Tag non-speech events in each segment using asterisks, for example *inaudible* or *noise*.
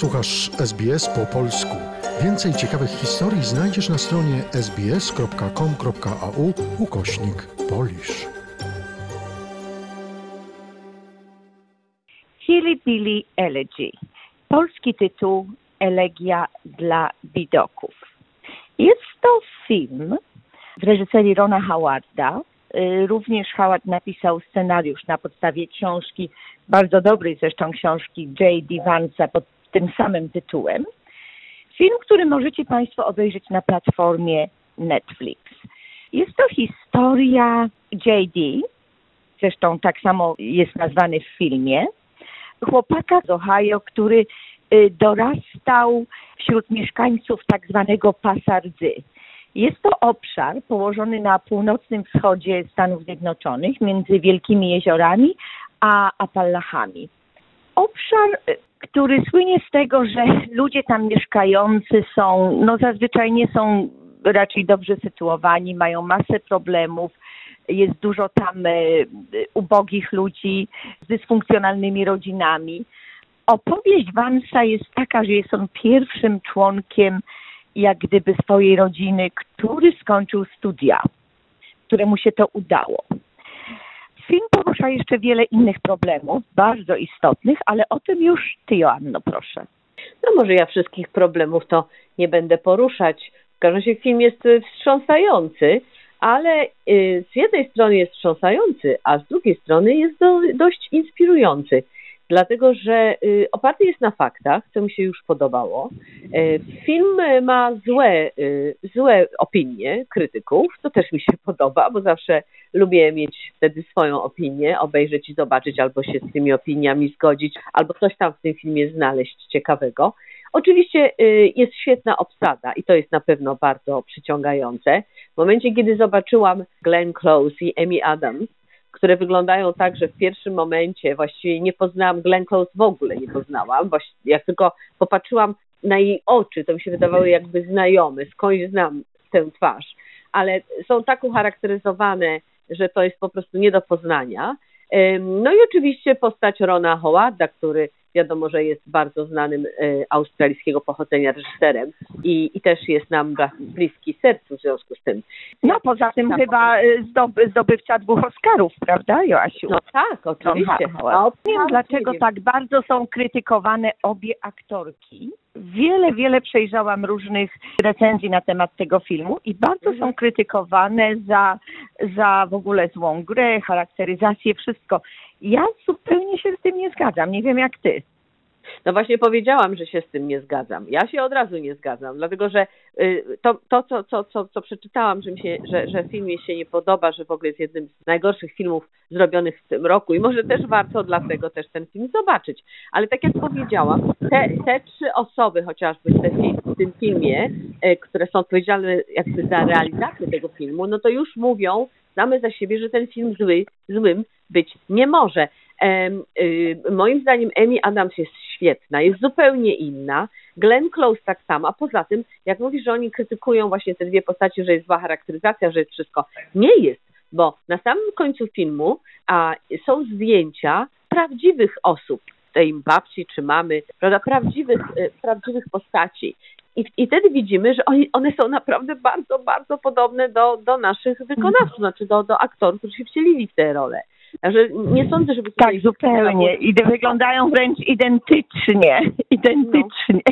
Słuchasz SBS po polsku. Więcej ciekawych historii znajdziesz na stronie sbs.com.au ukośnik polisz. Hilly Billy Elegy. Polski tytuł Elegia dla bidoków. Jest to film w reżyserii Rona Howarda. Y, Również Howard napisał scenariusz na podstawie książki, bardzo dobrej zresztą książki J.D. Vance'a pod tym samym tytułem. Film, który możecie Państwo obejrzeć na platformie Netflix. Jest to historia J.D., zresztą tak samo jest nazwany w filmie, chłopaka z Ohio, który y, dorastał wśród mieszkańców tak zwanego pasa rdzy. Jest to obszar położony na północnym wschodzie Stanów Zjednoczonych, między Wielkimi Jeziorami a Apalachami. Obszar, y, który słynie z tego, że ludzie tam mieszkający są, no zazwyczaj nie są raczej dobrze sytuowani, mają masę problemów, jest dużo tam e, ubogich ludzi z dysfunkcjonalnymi rodzinami. Opowieść Vansa jest taka, że jest on pierwszym członkiem jak gdyby swojej rodziny, który skończył studia, któremu się to udało. Film porusza jeszcze wiele innych problemów, bardzo istotnych, ale o tym już ty, Joanno, proszę. No może ja wszystkich problemów to nie będę poruszać. W każdym razie film jest y, wstrząsający, ale y, z jednej strony jest wstrząsający, a z drugiej strony jest do, dość inspirujący. Dlatego, że y, oparty jest na faktach, co mi się już podobało. Y, Film ma złe, y, złe opinie krytyków, to też mi się *laughs* podoba, bo zawsze lubię mieć wtedy swoją opinię, obejrzeć i zobaczyć, albo się z tymi opiniami zgodzić, albo coś tam w tym filmie znaleźć ciekawego. Oczywiście y, jest świetna obsada i to jest na pewno bardzo przyciągające. W momencie, kiedy zobaczyłam Glenn Close i Amy Adams, które wyglądają tak, że w pierwszym momencie właściwie nie poznałam Glenn Close w ogóle nie poznałam. Właści- Jak tylko popatrzyłam na jej oczy, to mi się wydawały jakby znajome, skądś znam tę twarz, ale są tak ucharakteryzowane, że to jest po prostu nie do poznania. No i oczywiście postać Rona Howarda, który wiadomo, że jest bardzo znanym e, australijskiego pochodzenia reżyserem i, i też jest nam bliski sercu w związku z tym. No poza tym Tak. chyba zdoby, zdobywca dwóch Oscarów, prawda, Joasiu? No tak, oczywiście. Howard. A Nie wiem, dlaczego tak bardzo są krytykowane obie aktorki. Wiele, wiele przejrzałam różnych recenzji na temat tego filmu i bardzo są krytykowane za, za w ogóle złą grę, charakteryzację, wszystko. Ja zupełnie się z tym nie zgadzam. Nie wiem jak ty. No właśnie powiedziałam, że się z tym nie zgadzam. Ja się od razu nie zgadzam, dlatego że y, to, to co, co, co, co przeczytałam, że, mi się, że, że film mi się nie podoba, że w ogóle jest jednym z najgorszych filmów zrobionych w tym roku i może też warto dlatego też ten film zobaczyć. Ale tak jak powiedziałam, te, te trzy osoby chociażby w, w tym filmie, y, które są odpowiedzialne jakby za realizację tego filmu, no to już mówią same za siebie, że ten film zły, złym być nie może. Y, moim zdaniem Amy Adams jest świetna, jest zupełnie inna. Glenn Close tak samo, a poza tym, jak mówisz, że oni krytykują właśnie te dwie postacie, że jest zła charakteryzacja, że jest wszystko. Nie jest, bo na samym końcu filmu a, są zdjęcia prawdziwych osób, tej babci czy mamy, prawda, prawdziwych, y, prawdziwych postaci. I, I wtedy widzimy, że oni, one są naprawdę bardzo, bardzo podobne do, do naszych wykonawców, znaczy do, do aktorów, którzy się wcielili w te role. Także nie sądzę, żeby Tak, zupełnie. I wyglądają wręcz identycznie. *laughs* Identycznie.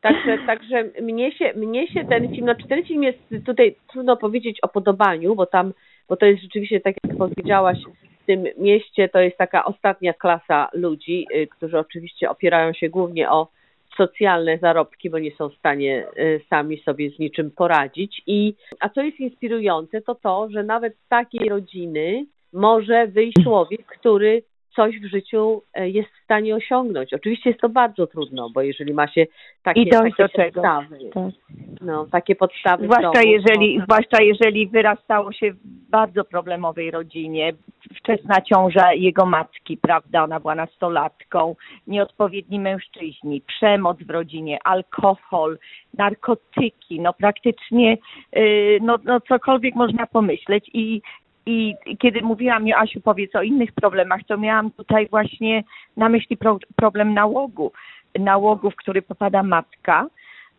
Także, także mnie, się, mnie się ten film, znaczy ten film jest tutaj trudno powiedzieć o podobaniu, bo tam, bo to jest rzeczywiście, tak jak powiedziałaś, w tym mieście to jest taka ostatnia klasa ludzi, y, którzy oczywiście opierają się głównie o socjalne zarobki, bo nie są w stanie y, sami sobie z niczym poradzić. I, a co jest inspirujące, to to, że nawet z takiej rodziny może wyjść człowiek, który coś w życiu e, jest w stanie osiągnąć. Oczywiście jest to bardzo trudno, bo jeżeli ma się takie, I takie do czego. podstawy, Tak. no, takie podstawy Zwłaszcza domu, jeżeli, no, zwłaszcza jeżeli wyrastało się w bardzo problemowej rodzinie, wczesna ciąża jego matki, prawda, ona była nastolatką, nieodpowiedni mężczyźni, przemoc w rodzinie, alkohol, narkotyki, no praktycznie yy, no, no cokolwiek można pomyśleć i i kiedy mówiłam, Joasiu, powiedz o innych problemach, to miałam tutaj właśnie na myśli pro, problem nałogu. nałogów, który popada matka.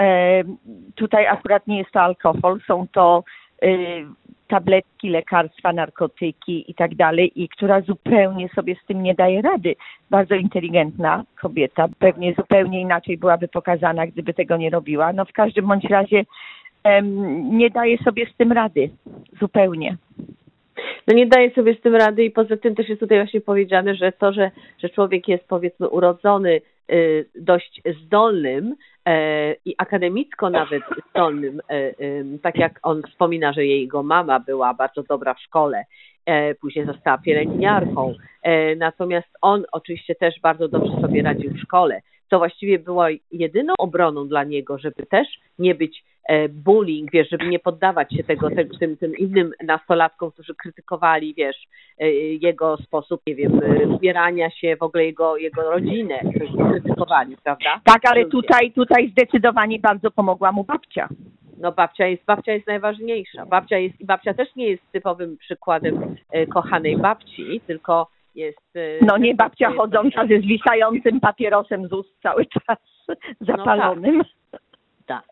E, tutaj akurat nie jest to alkohol, są to e, tabletki, lekarstwa, narkotyki i tak dalej, i która zupełnie sobie z tym nie daje rady. Bardzo inteligentna kobieta, pewnie zupełnie inaczej byłaby pokazana, gdyby tego nie robiła. No w każdym bądź razie em, nie daje sobie z tym rady zupełnie. No nie daje sobie z tym rady i poza tym też jest tutaj właśnie powiedziane, że to, że, że człowiek jest powiedzmy urodzony y, dość zdolnym e, i akademicko nawet zdolnym, e, tak jak on wspomina, że jego mama była bardzo dobra w szkole, e, później została pielęgniarką, natomiast on oczywiście też bardzo dobrze sobie radził w szkole, to właściwie była jedyną obroną dla niego, żeby też nie być bullying, wiesz, żeby nie poddawać się tego, tym, tym innym nastolatkom, którzy krytykowali, wiesz, e, jego sposób, nie wiem, e, ubierania się, w ogóle jego, jego rodzinę, krytykowali, prawda? Tak, ale tutaj, tutaj zdecydowanie bardzo pomogła mu babcia. No babcia jest, babcia jest najważniejsza. Babcia jest, i babcia też nie jest typowym przykładem e, kochanej babci, tylko jest... e, No nie babcia jest- chodząca ze zwisającym papierosem z ust cały czas zapalonym. Tak, tak,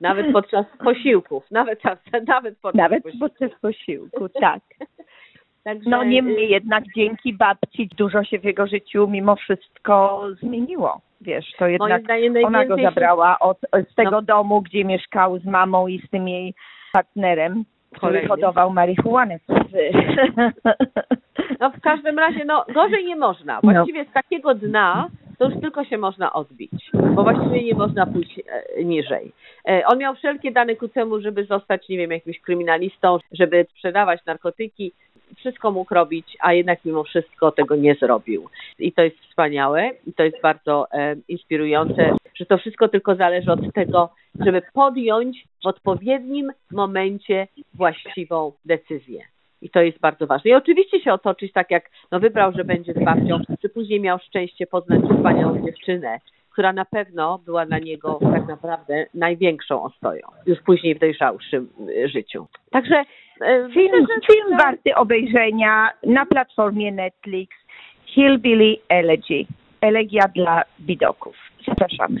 nawet podczas posiłków, nawet, *laughs* nawet podczas Nawet posiłków. podczas posiłku, tak. *laughs* Także, No y, niemniej jednak dzięki babci dużo się w jego życiu mimo wszystko zmieniło. Wiesz, to jednak ona go zabrała od, z tego No. domu, gdzie mieszkał z mamą i z tym jej partnerem, który Kolejnym. hodował marihuanę. *laughs* No w każdym razie, no gorzej nie można. No. Właściwie z takiego dna to już tylko się można odbić, bo właściwie nie można pójść e, niżej. E, on miał wszelkie dane ku temu, żeby zostać, nie wiem, jakimś kryminalistą, żeby sprzedawać narkotyki. Wszystko mógł robić, a jednak mimo wszystko tego nie zrobił. I to jest wspaniałe i to jest bardzo e, inspirujące, że to wszystko tylko zależy od tego, żeby podjąć w odpowiednim momencie właściwą decyzję. I to jest bardzo ważne. I oczywiście się otoczyć tak, jak no wybrał, że będzie z babcią, czy później miał szczęście poznać wspaniałą dziewczynę, która na pewno była dla niego tak naprawdę największą ostoją, już później w dojrzałszym y, życiu. Także e, Film, myślę, że- film warty obejrzenia na platformie Netflix Hillbilly Elegy. Elegia dla bidoków. Zapraszamy.